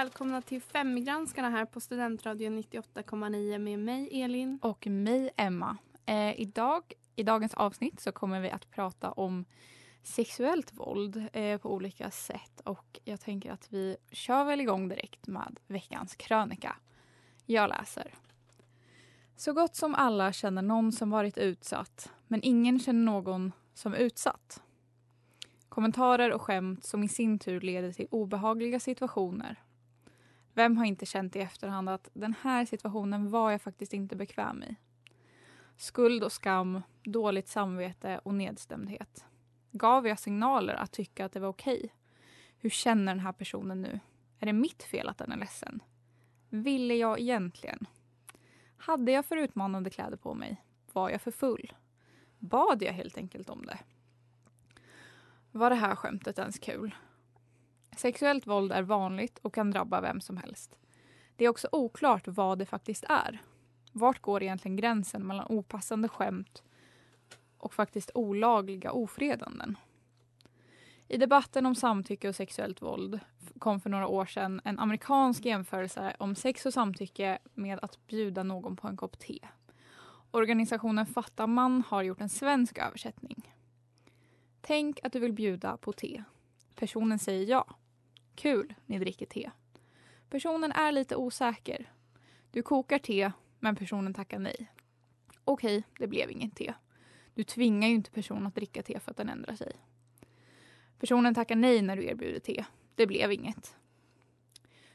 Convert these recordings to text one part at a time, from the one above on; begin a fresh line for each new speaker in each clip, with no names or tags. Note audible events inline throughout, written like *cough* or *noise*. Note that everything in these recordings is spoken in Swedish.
välkomna till Femgranskarna här på Studentradion 98,9 med mig Elin.
Och mig, Emma. Eh, idag, I dagens avsnitt så kommer vi att prata om sexuellt våld eh, på olika sätt. Och jag tänker att vi kör väl igång direkt med veckans krönika. Jag läser. Så gott som alla känner någon som varit utsatt, men ingen känner någon som utsatt. Kommentarer och skämt som i sin tur leder till obehagliga situationer. Vem har inte känt i efterhand att den här situationen var jag faktiskt inte bekväm i? Skuld och skam, dåligt samvete och nedstämdhet. Gav jag signaler att tycka att det var okej? Hur känner den här personen nu? Är det mitt fel att den är ledsen? Ville jag egentligen? Hade jag för utmanande kläder på mig? Var jag för full? Bad jag helt enkelt om det? Var det här skämtet ens kul? Sexuellt våld är vanligt och kan drabba vem som helst. Det är också oklart vad det faktiskt är. Vart går egentligen gränsen mellan opassande skämt och faktiskt olagliga ofredanden? I debatten om samtycke och sexuellt våld kom för några år sedan en amerikansk jämförelse om sex och samtycke med att bjuda någon på en kopp te. Organisationen Fatta man har gjort en svensk översättning. Tänk att du vill bjuda på te. Personen säger ja. Kul, ni dricker te. Personen är lite osäker. Du kokar te, men personen tackar nej. Okej, det blev inget te. Du tvingar ju inte personen att dricka te för att den ändrar sig. Personen tackar nej när du erbjuder te. Det blev inget.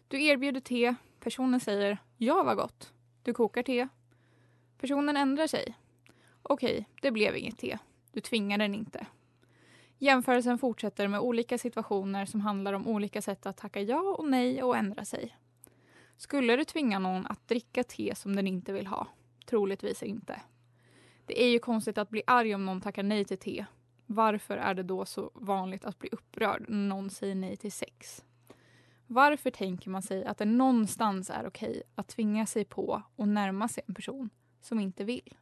Du erbjuder te. Personen säger ja, vad gott. Du kokar te. Personen ändrar sig. Okej, det blev inget te. Du tvingar den inte. Jämförelsen fortsätter med olika situationer som handlar om olika sätt att tacka ja och nej och ändra sig. Skulle du tvinga någon att dricka te som den inte vill ha? Troligtvis inte. Det är ju konstigt att bli arg om någon tackar nej till te. Varför är det då så vanligt att bli upprörd när någon säger nej till sex? Varför tänker man sig att det någonstans är okej att tvinga sig på och närma sig en person som inte vill?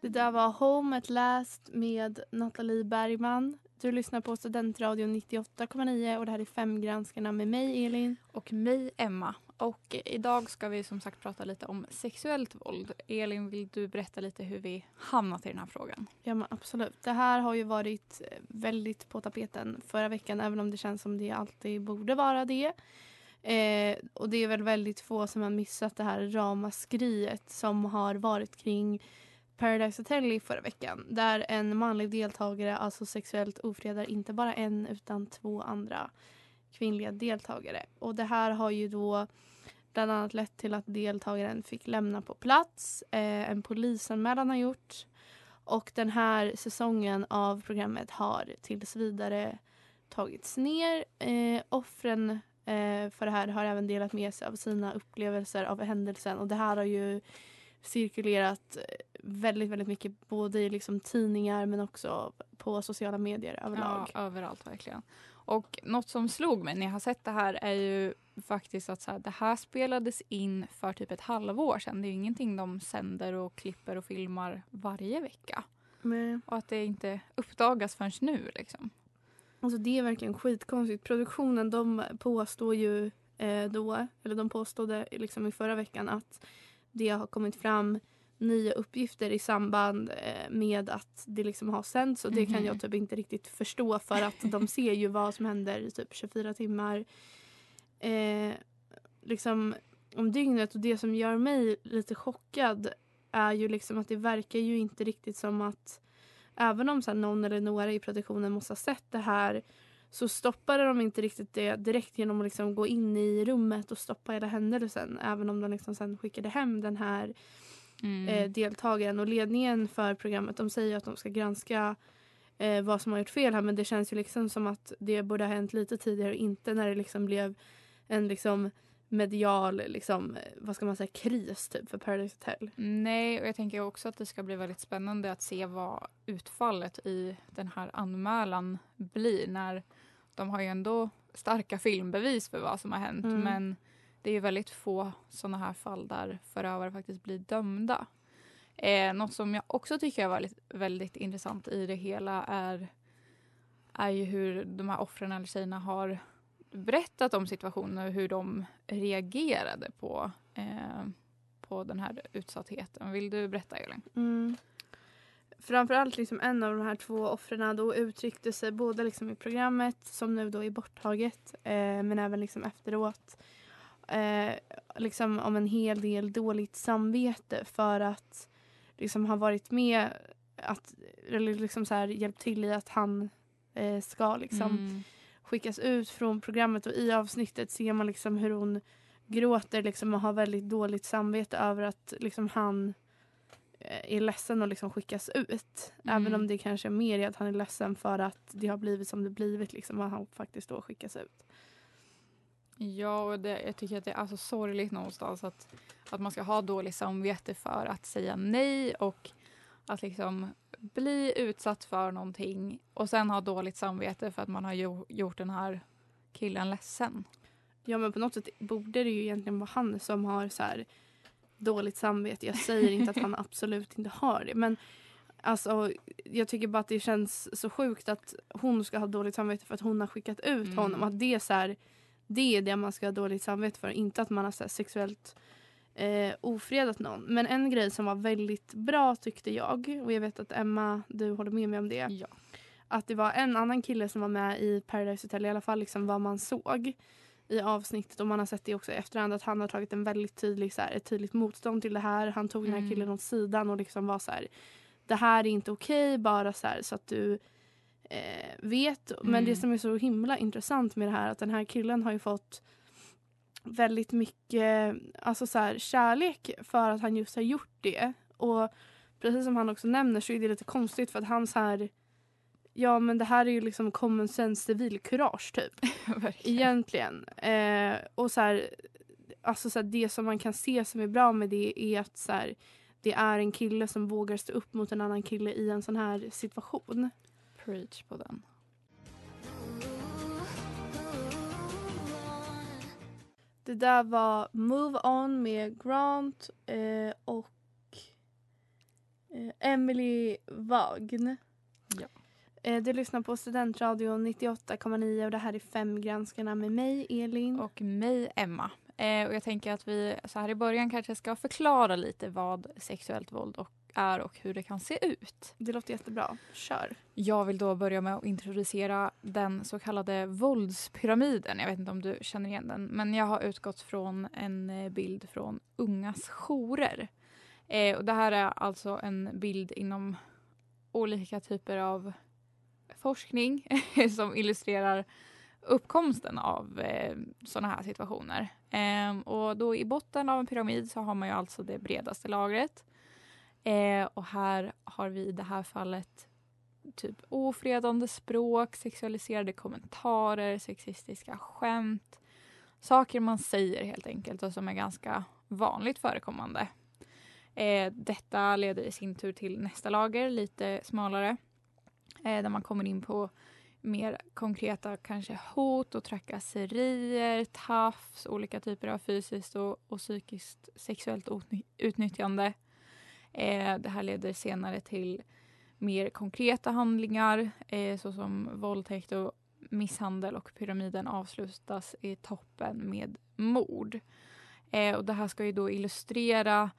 Det där var Home at Last med Nathalie Bergman. Du lyssnar på Studentradion 98,9 och det här är Femgranskarna med mig Elin.
Och mig, Emma. Och idag ska vi som sagt prata lite om sexuellt våld. Elin, vill du berätta lite hur vi hamnat i den här frågan?
Ja men absolut. Det här har ju varit väldigt på tapeten förra veckan även om det känns som det alltid borde vara det. Eh, och det är väl väldigt få som har missat det här ramaskriet som har varit kring Paradise Hotel i förra veckan. Där en manlig deltagare alltså sexuellt ofredar inte bara en utan två andra kvinnliga deltagare. Och det här har ju då bland annat lett till att deltagaren fick lämna på plats. Eh, en polisanmälan har gjorts. Och den här säsongen av programmet har tills vidare tagits ner. Eh, offren eh, för det här har även delat med sig av sina upplevelser av händelsen. Och det här har ju cirkulerat eh, väldigt, väldigt mycket både i liksom tidningar men också på sociala medier överlag.
Ja, överallt verkligen. Och något som slog mig när jag har sett det här är ju faktiskt att så här, det här spelades in för typ ett halvår sedan. Det är ju ingenting de sänder och klipper och filmar varje vecka.
Men,
Och att det inte uppdagas förrän nu liksom.
alltså det är verkligen skitkonstigt. Produktionen de påstår ju eh, då, eller de påstod liksom i förra veckan att det har kommit fram nya uppgifter i samband eh, med att det liksom har sänds och det kan
Mhm.
jag typ inte riktigt förstå för att de *laughs* ser ju vad som händer i typ 24 timmar eh, liksom om dygnet och det som gör mig lite chockad är ju liksom att det verkar ju inte riktigt som att även om så någon eller några i produktionen måste ha sett det här så stoppade de inte riktigt det direkt genom att liksom gå in i rummet och stoppa hela händelsen. Även om de liksom sen skickade hem den här
Mm.
eh, deltagaren. Och ledningen för programmet de säger att de ska granska eh, vad som har gjort fel här. Men det känns ju liksom som att det borde ha hänt lite tidigare och inte när det liksom blev en liksom medial liksom, eh, vad ska man säga, kris typ för Paradise Hotel.
Nej, och jag tänker också att det ska bli väldigt spännande att se vad utfallet i den här anmälan blir. När de har ju ändå starka filmbevis för vad som har hänt.
Mm.
Men det är ju väldigt få sådana här fall där förövare faktiskt blir dömda. Eh, något som jag också tycker är väldigt, väldigt intressant i det hela är, är ju hur de här offren eller tjejerna har berättat om situationen och hur de reagerade på, eh, på den här utsattheten. Vill du berätta Elin?
Mm. Framförallt liksom en av de här två offren då uttryckte sig både liksom i programmet som nu då är borttaget eh, men även liksom efteråt eh, liksom om en hel del dåligt samvete för att liksom ha varit med att, eller liksom så här, hjälpt till i att han eh, ska liksom
Mm.
skickas ut från programmet och i avsnittet ser man liksom hur hon gråter liksom och har väldigt dåligt samvete över att liksom han eh, är ledsen och liksom skickas ut.
Mm.
Även om det kanske är mer i att han är ledsen för att det har blivit som det blivit liksom och han faktiskt då skickas ut.
Ja, och det, jag tycker att det är alltså sorgligt någonstans att, att man ska ha dåligt samvete för att säga nej och att liksom bli utsatt för någonting och sen ha dåligt samvete för att man har jo, gjort den här killen ledsen.
Ja men på något sätt borde det ju egentligen vara han som har så här dåligt samvete. Jag säger inte att han *laughs* absolut inte har det men alltså jag tycker bara att det känns så sjukt att hon ska ha dåligt samvete för att hon har skickat ut
Mm.
honom. Att det är så här, det är det man ska ha dåligt samvete för. Inte att man har så sexuellt eh, ofredat någon. Men en grej som var väldigt bra tyckte jag och jag vet att Emma du håller med mig om det.
Ja.
Att det var en annan kille som var med i Paradise Hotel i alla fall liksom vad man såg i avsnittet och man har sett det också i efterhand att han har tagit en väldigt tydlig, så här, ett tydligt motstånd till det här. Han tog den här
Mm.
killen åt sidan och liksom var så här det här är inte okej bara så här så att du eh, vet. Men
Mm.
det som är så himla intressant med det här att den här killen har ju fått väldigt mycket alltså så här, kärlek för att han just har gjort det. Och precis som han också nämner så är det lite konstigt för att han så här Ja men det här är ju liksom common sense civilkurage typ. *laughs* Egentligen. Eh, och så här, alltså så här, det som man kan se som är bra med det är att så här, det är en kille som vågar stå upp mot en annan kille i en sån här situation.
Preach på den.
Det där var Move On med Grant eh, och eh, Emily Wagn.
Ja.
Eh, du lyssnar på Studentradion 98,9 och det här är Fem granskarna med mig, Elin.
Och mig, Emma. Eh, och jag tänker att vi så här i början kanske ska förklara lite vad sexuellt våld och är och hur det kan se ut.
Det låter jättebra. Kör.
Jag vill då börja med att introducera den så kallade våldspyramiden. Jag vet inte om du känner igen den, men jag har utgått från en eh, bild från Ungas jourer. Eh, och det här är alltså en bild inom olika typer av forskning *laughs* som illustrerar uppkomsten av eh, sådana här situationer. Eh, och då i botten av en pyramid så har man ju alltså det bredaste lagret. Eh, och här har vi i det här fallet typ ofredande språk, sexualiserade kommentarer, sexistiska skämt. Saker man säger helt enkelt och som är ganska vanligt förekommande. Eh, detta leder i sin tur till nästa lager, lite smalare. Eh, där man kommer in på mer konkreta kanske hot och trakasserier, tafs, olika typer av fysiskt och, och psykiskt sexuellt utnyttjande. Eh, det här leder senare till mer konkreta handlingar eh, såsom våldtäkt och misshandel och pyramiden avslutas i toppen med mord. Eh, och det här ska ju då illustrera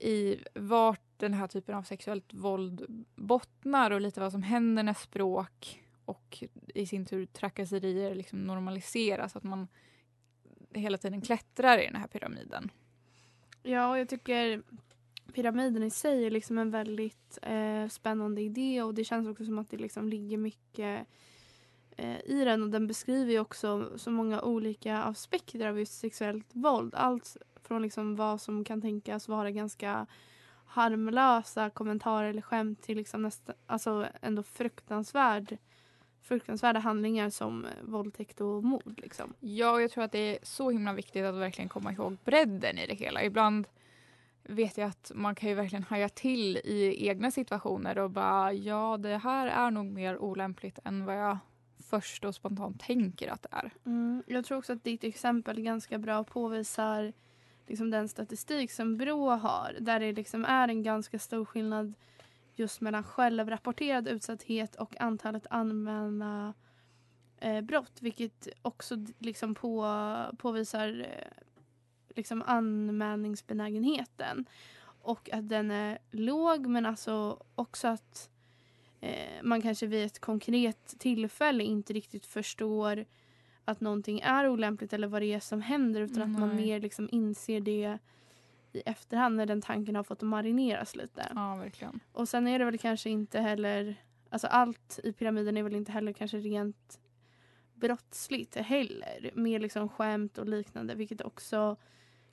i vart den här typen av sexuellt våld bottnar och lite vad som händer när språk och i sin tur trakasserier liksom normaliseras. Att man hela tiden klättrar i den här pyramiden.
Ja, och jag tycker pyramiden i sig är liksom en väldigt eh, spännande idé och det känns också som att det liksom ligger mycket eh, i den och den beskriver ju också så många olika aspekter av just sexuellt våld. Allt från liksom vad som kan tänkas vara ganska harmlösa kommentarer eller skämt till liksom nästa, alltså ändå fruktansvärd, fruktansvärda handlingar som våldtäkt och mord. Liksom.
Ja, jag tror att det är så himla viktigt att verkligen komma ihåg bredden i det hela. Ibland vet jag att man kan ju verkligen haja till i egna situationer och bara ja, det här är nog mer olämpligt än vad jag först och spontant tänker att det är.
Mm, jag tror också att ditt exempel ganska bra påvisar liksom den statistik som Brå har där det liksom är en ganska stor skillnad just mellan självrapporterad utsatthet och antalet anmälda eh, brott vilket också liksom på, påvisar eh, liksom anmälningsbenägenheten och att den är låg men alltså också att eh, man kanske vid ett konkret tillfälle inte riktigt förstår att någonting är olämpligt eller vad det är som händer utan att man mer liksom inser det i efterhand när den tanken har fått marineras lite.
Ja, verkligen.
Och sen är det väl kanske inte heller, alltså allt i pyramiden är väl inte heller kanske rent brottsligt heller. Mer liksom skämt och liknande vilket också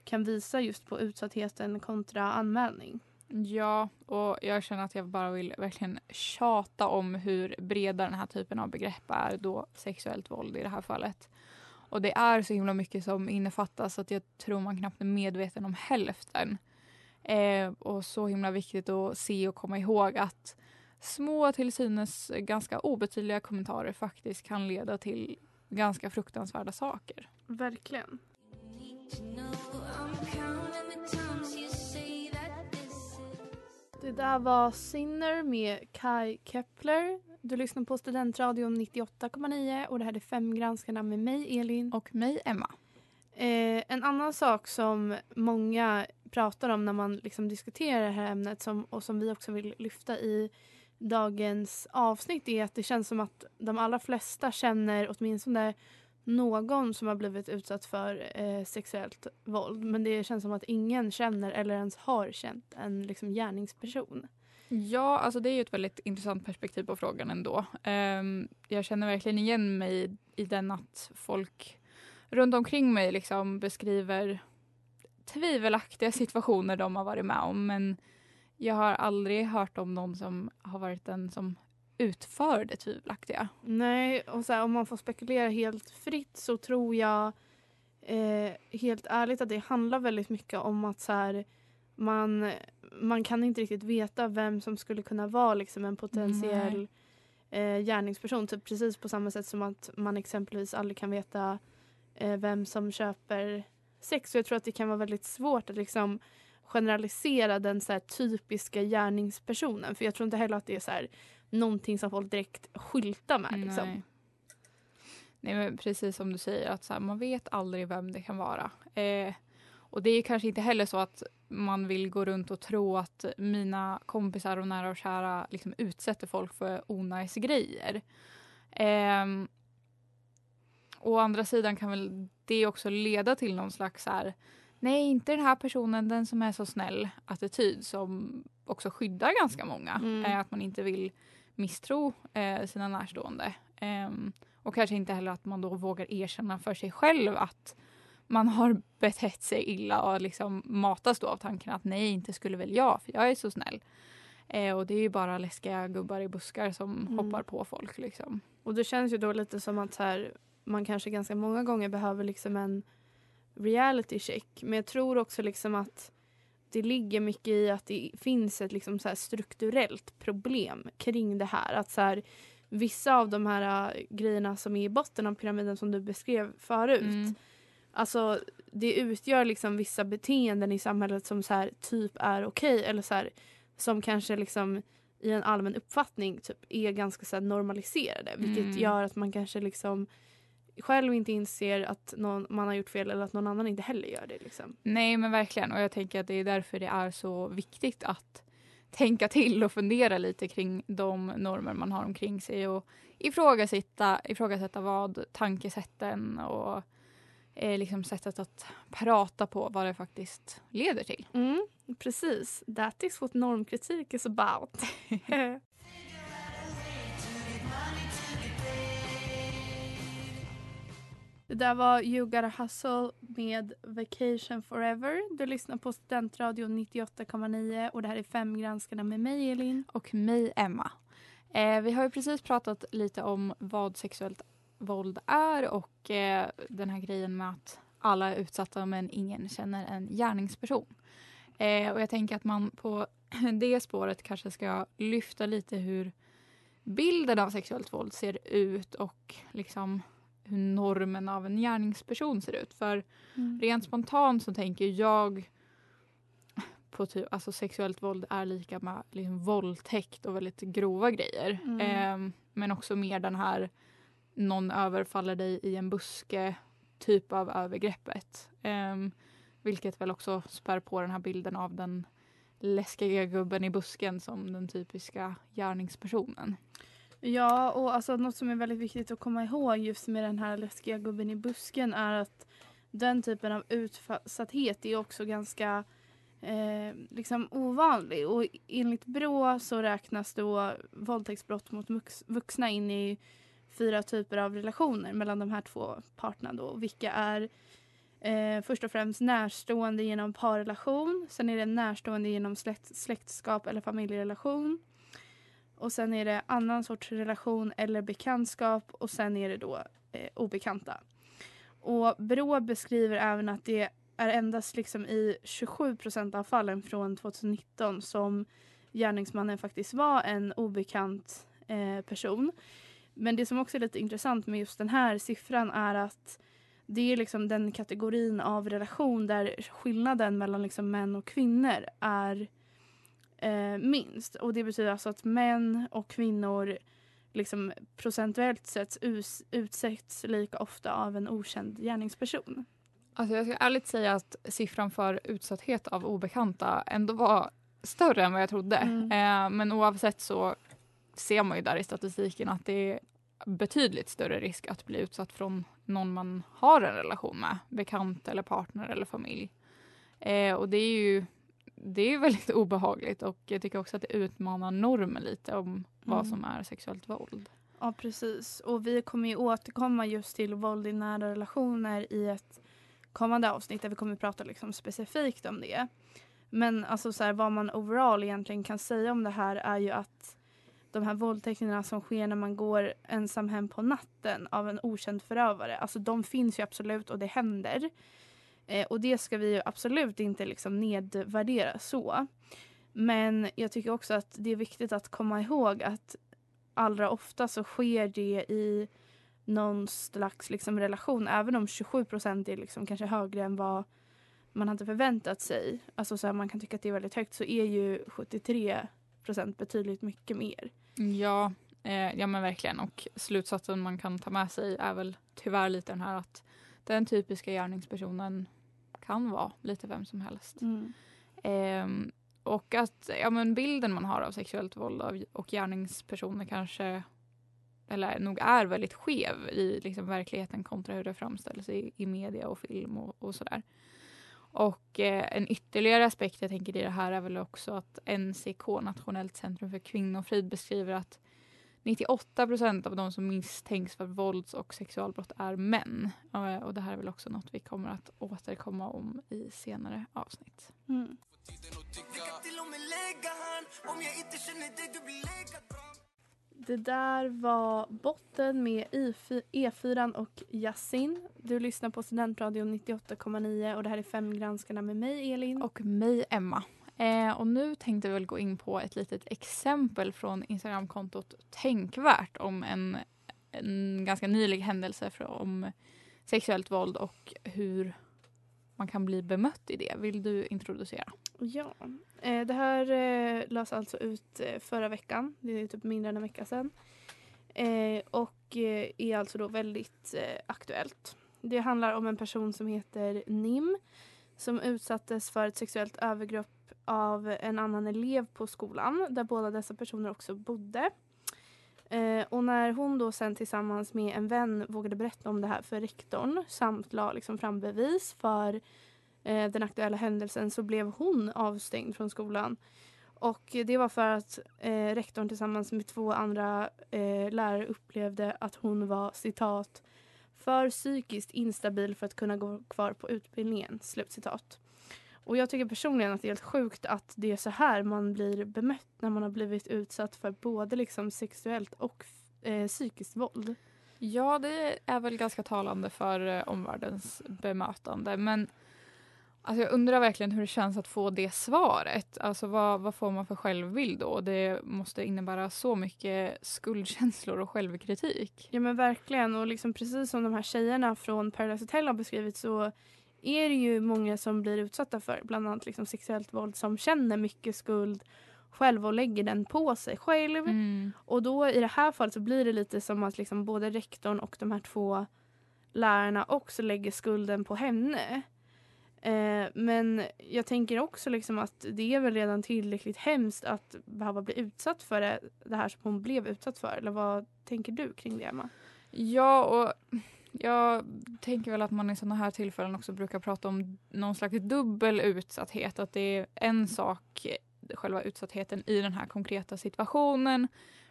kan visa just på utsattheten kontra anmälning.
Ja, och jag känner att jag bara vill verkligen tjata om hur breda den här typen av begrepp är, då sexuellt våld i det här fallet. Och det är så himla mycket som innefattas att jag tror man knappt är medveten om hälften. Eh, och så himla viktigt att se och komma ihåg att små till synes ganska obetydliga kommentarer faktiskt kan leda till ganska fruktansvärda saker.
Verkligen. Det där var Sinner med Kai Kepler. Du lyssnar på Studentradion 98,9 och det här är Fem granskarna med mig Elin.
Och mig, Emma.
Eh, en annan sak som många pratar om när man liksom diskuterar det här ämnet som, och som vi också vill lyfta i dagens avsnitt är att det känns som att de allra flesta känner åtminstone någon som har blivit utsatt för eh, sexuellt våld. Men det känns som att ingen känner eller ens har känt en liksom, gärningsperson.
Ja, alltså det är ju ett väldigt intressant perspektiv på frågan ändå. Um, jag känner verkligen igen mig i, i den att folk runt omkring mig liksom beskriver tvivelaktiga situationer de har varit med om. Men jag har aldrig hört om någon som har varit den som utför det tvivelaktiga.
Nej, och så här, om man får spekulera helt fritt så tror jag eh, helt ärligt att det handlar väldigt mycket om att så här, man, man kan inte riktigt veta vem som skulle kunna vara liksom, en potentiell eh, gärningsperson. Typ precis på samma sätt som att man exempelvis aldrig kan veta eh, vem som köper sex. Så jag tror att det kan vara väldigt svårt att liksom generalisera den så här, typiska gärningspersonen. För jag tror inte heller att det är så här, någonting som folk direkt skyltar med. Liksom.
Nej. Nej, men precis som du säger, att så här, man vet aldrig vem det kan vara. Eh, och det är kanske inte heller så att man vill gå runt och tro att mina kompisar och nära och kära liksom utsätter folk för onajs grejer. Eh, å andra sidan kan väl det också leda till någon slags så här, nej inte den här personen, den som är så snäll attityd som också skyddar ganska många.
Mm.
Att man inte vill misstro eh, sina närstående. Ehm, och kanske inte heller att man då vågar erkänna för sig själv att man har betett sig illa och liksom matas då av tanken att nej, inte skulle väl jag, för jag är så snäll. Eh, och det är ju bara läskiga gubbar i buskar som
Mm.
hoppar på folk. Liksom.
Och det känns ju då lite som att här, man kanske ganska många gånger behöver liksom en reality check. Men jag tror också liksom att det ligger mycket i att det finns ett liksom så strukturellt problem kring det här. Att så här, vissa av de här äh, grejerna som är i botten av pyramiden som du beskrev förut.
Mm.
Alltså det utgör liksom vissa beteenden i samhället som så här, typ är okej eller så här, som kanske liksom i en allmän uppfattning typ är ganska så normaliserade. Vilket
Mm.
gör att man kanske liksom själv inte inser att någon, man har gjort fel eller att någon annan inte heller gör det. Liksom.
Nej men verkligen och jag tänker att det är därför det är så viktigt att tänka till och fundera lite kring de normer man har omkring sig och ifrågasätta, ifrågasätta vad tankesätten och eh, liksom sättet att prata på vad det faktiskt leder till.
Mm, precis. That is what normkritik is about. *laughs* *laughs* där var You Gotta Hustle med Vacation Forever. Du lyssnar på Studentradion 98,9 och det här är Fem granskarna med mig Elin.
Och mig, Emma. Eh, vi har ju precis pratat lite om vad sexuellt våld är och eh, den här grejen med att alla är utsatta men ingen känner en gärningsperson. Eh, och jag tänker att man på *clears throat* det spåret kanske ska lyfta lite hur bilden av sexuellt våld ser ut och liksom hur normen av en gärningsperson ser ut. För rent spontant så tänker jag på typ, alltså sexuellt våld är lika med liksom våldtäkt och väldigt grova grejer.
Mm.
Ehm, men också mer den här någon överfaller dig i en buske typ av övergreppet. Ehm, vilket väl också spär på den här bilden av den läskiga gubben i busken som den typiska gärningspersonen.
Ja, och alltså något som är väldigt viktigt att komma ihåg just med den här läskiga gubben i busken är att den typen av utsatthet är också ganska eh, liksom ovanlig. Och enligt Brå så räknas då våldtäktsbrott mot vuxna in i fyra typer av relationer mellan de här två parterna då. Vilka är eh, först och främst närstående genom parrelation. Sen är det närstående genom släkt, släktskap eller familjerelation. Och sen är det annan sorts relation eller bekantskap och sen är det då eh, obekanta. Och Brå beskriver även att det är endast liksom i 27 procent av fallen från 2019 som gärningsmannen faktiskt var en obekant eh, person. Men det som också är lite intressant med just den här siffran är att det är liksom den kategorin av relation där skillnaden mellan liksom män och kvinnor är eh, minst. Och det betyder alltså att män och kvinnor liksom procentuellt sett us- utsätts lika ofta av en okänd gärningsperson.
Alltså jag ska ärligt säga att siffran för utsatthet av obekanta ändå var större än vad jag trodde.
Mm.
Eh, men oavsett så ser man ju där i statistiken att det är betydligt större risk att bli utsatt från någon man har en relation med, bekant eller partner eller familj. Eh, och det är ju det är väldigt obehagligt och jag tycker också att det utmanar normen lite om vad
Mm.
som är sexuellt våld.
Ja, precis. Och vi kommer ju återkomma just till våld i nära relationer i ett kommande avsnitt där vi kommer prata liksom specifikt om det. Men alltså så här, vad man overall egentligen kan säga om det här är ju att de här våldtäkterna som sker när man går ensam hem på natten av en okänd förövare, alltså de finns ju absolut och det händer. Eh, och det ska vi ju absolut inte liksom nedvärdera så. Men jag tycker också att det är viktigt att komma ihåg att allra ofta så sker det i någon slags liksom relation. Även om 27 procent är liksom kanske högre än vad man hade förväntat sig. Alltså så här, man kan tycka att det är väldigt högt så är ju 73 procent betydligt mycket mer.
Ja, eh, ja men verkligen. Och slutsatsen man kan ta med sig är väl tyvärr lite den här att den typiska gärningspersonen kan vara lite vem som helst. Ehm, och att ja, men bilden man har av sexuellt våld och gärningspersoner kanske eller nog är väldigt skev i liksom, verkligheten kontra hur det framställs i, i media och film och, och sådär. Och eh, en ytterligare aspekt jag tänker i det här är väl också att NCK, Nationellt centrum för kvinnofrid, beskriver att 98 procent av de som misstänks för vålds och sexualbrott är män. Eh, Och det här är väl också något vi kommer att återkomma om i senare avsnitt.
Mm. Det där var Botten med I4 E4 och Yasin. Du lyssnar på Studentradion 98,9 och det här är Fem granskarna med mig Elin.
Och mig, Emma. Eh, och nu tänkte vi väl gå in på ett litet exempel från Instagramkontot Tänkvärt om en, en ganska nylig händelse för, om sexuellt våld och hur man kan bli bemött i det. Vill du introducera?
Ja, eh, det här eh, lades alltså ut eh, förra veckan. Det är typ mindre än en vecka sedan. Eh, och eh, är alltså då väldigt eh, aktuellt. Det handlar om en person som heter Nim som utsattes för ett sexuellt övergrepp av en annan elev på skolan där båda dessa personer också bodde. Eh, och när hon då sen tillsammans med en vän vågade berätta om det här för rektorn samt la liksom fram bevis för eh, den aktuella händelsen så blev hon avstängd från skolan. Och det var för att eh, rektorn tillsammans med två andra eh, lärare upplevde att hon var citat för psykiskt instabil för att kunna gå kvar på utbildningen. Slutcitat. Och jag tycker personligen att det är helt sjukt att det är så här man blir bemött när man har blivit utsatt för både liksom sexuellt och eh, psykiskt våld.
Ja, det är väl ganska talande för eh, omvärldens bemötande. Men alltså, jag undrar verkligen hur det känns att få det svaret. Alltså, vad, vad får man för självbild då? Det måste innebära så mycket skuldkänslor och självkritik.
Ja men verkligen och liksom precis som de här tjejerna från Paradise Hotel har beskrivit så är det ju många som blir utsatta för bland annat liksom sexuellt våld som känner mycket skuld själv och lägger den på sig själv.
Mm.
Och då i det här fallet så blir det lite som att liksom både rektorn och de här två lärarna också lägger skulden på henne. Eh, men jag tänker också liksom att det är väl redan tillräckligt hemskt att behöva bli utsatt för det, det här som hon blev utsatt för. Eller vad tänker du kring det Emma?
Ja, och jag tänker väl att man i sådana här tillfällen också brukar prata om någon slags dubbel utsatthet. Att det är en sak, själva utsattheten i den här konkreta situationen.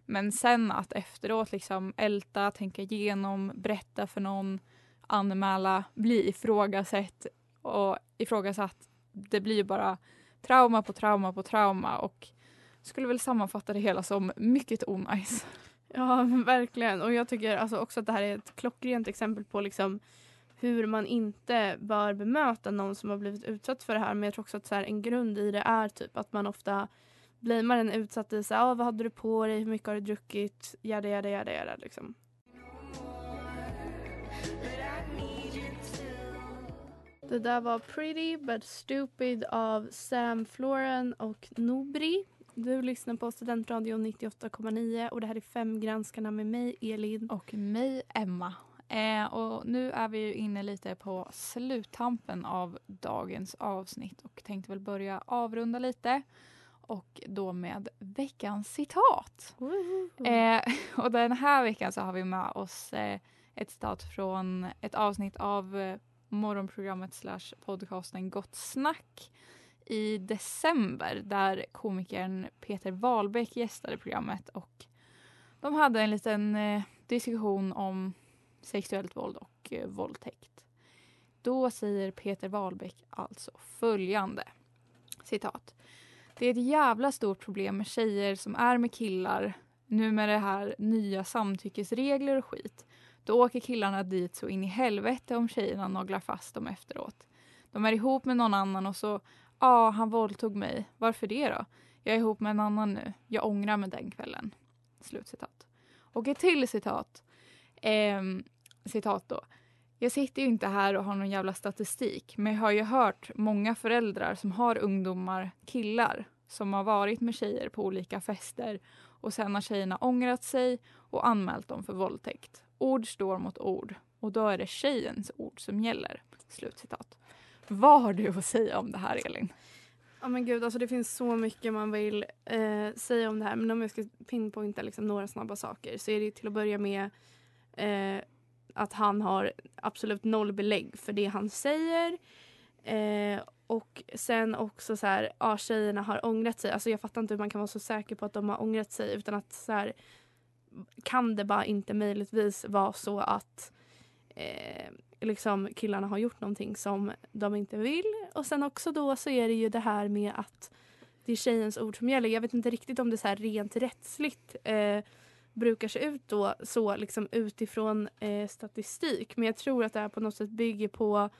Men sen att efteråt liksom älta, tänka igenom, berätta för någon, anmäla, bli ifrågasatt och ifrågasatt. Det blir ju bara trauma på trauma på trauma och skulle väl sammanfatta det hela som mycket onajs.
Ja, men verkligen. Och jag tycker alltså också att det här är ett klockrent exempel på liksom hur man inte bör bemöta någon som har blivit utsatt för det här. Men jag tror också att så här, en grund i det är typ att man ofta blamear den utsatte. Så här, ah, vad hade du på dig? Hur mycket har du druckit? Jada, jada, jada, jada. Liksom. Det där var Pretty But Stupid av Sam Floren och Nobri. Du lyssnar på Studentradion 98,9 och det här är Fem granskarna med mig, Elin.
Och mig, Emma. Eh, och nu är vi ju inne lite på sluttampen av dagens avsnitt och tänkte väl börja avrunda lite. Och då med veckans citat. Eh, *laughs* och den här veckan så har vi med oss eh, ett citat från ett avsnitt av eh, morgonprogrammet slash podcasten Gott snack i december där komikern Peter Wahlbeck gästade programmet och de hade en liten eh, diskussion om sexuellt våld och eh, våldtäkt. Då säger Peter Wahlbeck alltså följande. Citat. Det är ett jävla stort problem med tjejer som är med killar nu med det här nya samtyckesregler och skit. Då åker killarna dit så in i helvete om tjejerna naglar fast dem efteråt. De är ihop med någon annan och så Ja, han våldtog mig. Varför det då? Jag är ihop med en annan nu. Jag ångrar mig den kvällen. Slutcitat. Och ett till citat. Ehm, citat då. Jag sitter ju inte här och har någon jävla statistik men jag har ju hört många föräldrar som har ungdomar, killar, som har varit med tjejer på olika fester och sen har tjejerna ångrat sig och anmält dem för våldtäkt. Ord står mot ord och då är det tjejens ord som gäller. Slutcitat. Vad har du att säga om det här Elin?
Ja men gud, alltså det finns så mycket man vill eh, säga om det här. Men om jag ska pinpointa liksom några snabba saker så är det till att börja med eh, att han har absolut noll belägg för det han säger. Eh, och sen också så här, ja tjejerna har ångrat sig. Alltså jag fattar inte hur man kan vara så säker på att de har ångrat sig utan att så här, kan det bara inte möjligtvis vara så att eh, liksom killarna har gjort någonting som de inte vill. Och sen också då så är det ju det här med att det är tjejens ord som gäller. Jag vet inte riktigt om det så här rent rättsligt eh, brukar se ut då så liksom utifrån eh, statistik. Men jag tror att det här på något sätt bygger på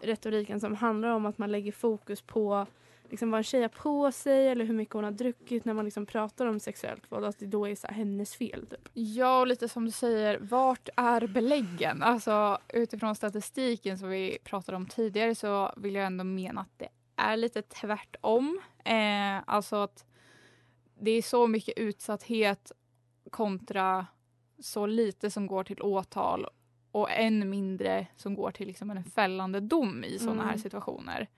retoriken som handlar om att man lägger fokus på liksom vad en tjej har på sig eller hur mycket hon har druckit när man liksom pratar om sexuellt våld. Att det då är så här hennes fel. Typ.
Ja, och lite som du säger, vart är beläggen? Alltså utifrån statistiken som vi pratade om tidigare så vill jag ändå mena att det är lite tvärtom. Eh, alltså att det är så mycket utsatthet kontra så lite som går till åtal och än mindre som går till liksom en fällande dom i sådana här
Mm.
situationer.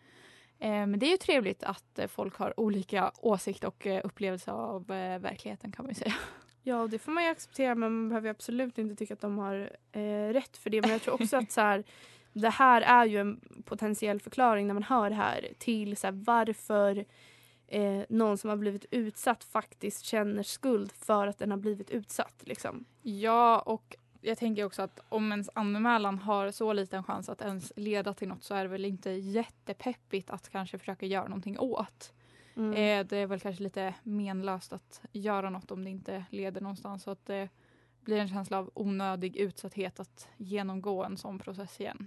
Eh, men det är ju trevligt att eh, folk har olika åsikt och eh, upplevelse av verkligheten kan man säga. *laughs*
Ja, det får man ju acceptera men man behöver ju absolut inte tycka att de har eh, rätt för det. Men jag tror också att så här, det här är ju en potentiell förklaring när man hör det här till så här, varför eh, någon som har blivit utsatt faktiskt känner skuld för att den har blivit utsatt. Liksom.
Ja, och jag tänker också att om ens anmälan har så liten chans att ens leda till något så är det väl inte jättepeppigt att kanske försöka göra någonting åt.
Mm.
Eh, det är väl kanske lite menlöst att göra något om det inte leder någonstans. Så att det blir en känsla av onödig utsatthet att genomgå en sån process igen.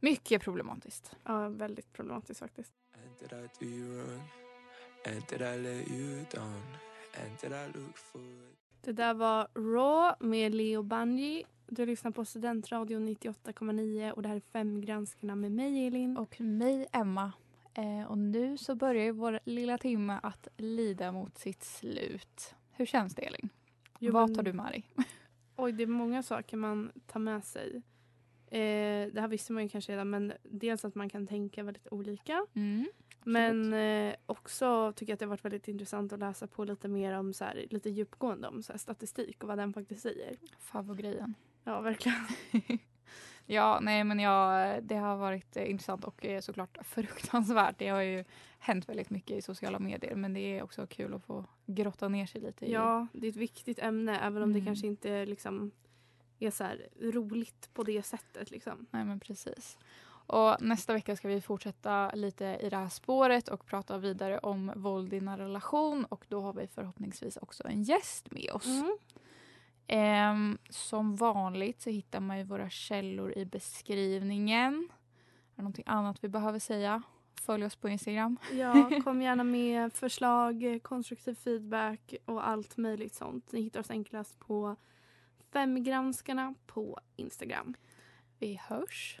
Mycket problematiskt.
Ja, väldigt problematiskt faktiskt. Det där var Raw med Leo Bungy. Du lyssnar på Studentradion 98,9 och det här är Fem granskarna med mig Elin.
Och mig, Emma. Eh, och nu så börjar vår lilla timme att lida mot sitt slut. Hur känns det Elin?
Jo,
Vad tar du med dig? *laughs*
Oj, det är många saker man tar med sig. Eh, det här visste man ju kanske redan men dels att man kan tänka väldigt olika.
Mm.
Men eh, också tycker jag att det har varit väldigt intressant att läsa på lite mer om så här, lite djupgående om så här, statistik och vad den faktiskt säger.
Favoritgrejen.
Ja, verkligen. *laughs* *laughs*
Ja, nej men jag, det har varit eh, intressant och eh, såklart *laughs* fruktansvärt. Det har ju hänt väldigt mycket i sociala medier men det är också kul att få grotta ner sig lite i.
Ja, det är ett viktigt ämne även om det
Mm.
kanske inte liksom är så här roligt på det sättet. Liksom.
Nej men precis. Och nästa vecka ska vi fortsätta lite i det här spåret och prata vidare om våld i en relation och då har vi förhoppningsvis också en gäst med oss.
Mm.
Ehm, som vanligt så hittar man ju våra källor i beskrivningen. Är det någonting annat vi behöver säga? Följ oss på Instagram.
Ja, *laughs* kom gärna med förslag, konstruktiv feedback och allt möjligt sånt. Ni hittar oss enklast på Femgranskarna på Instagram.
Vi hörs.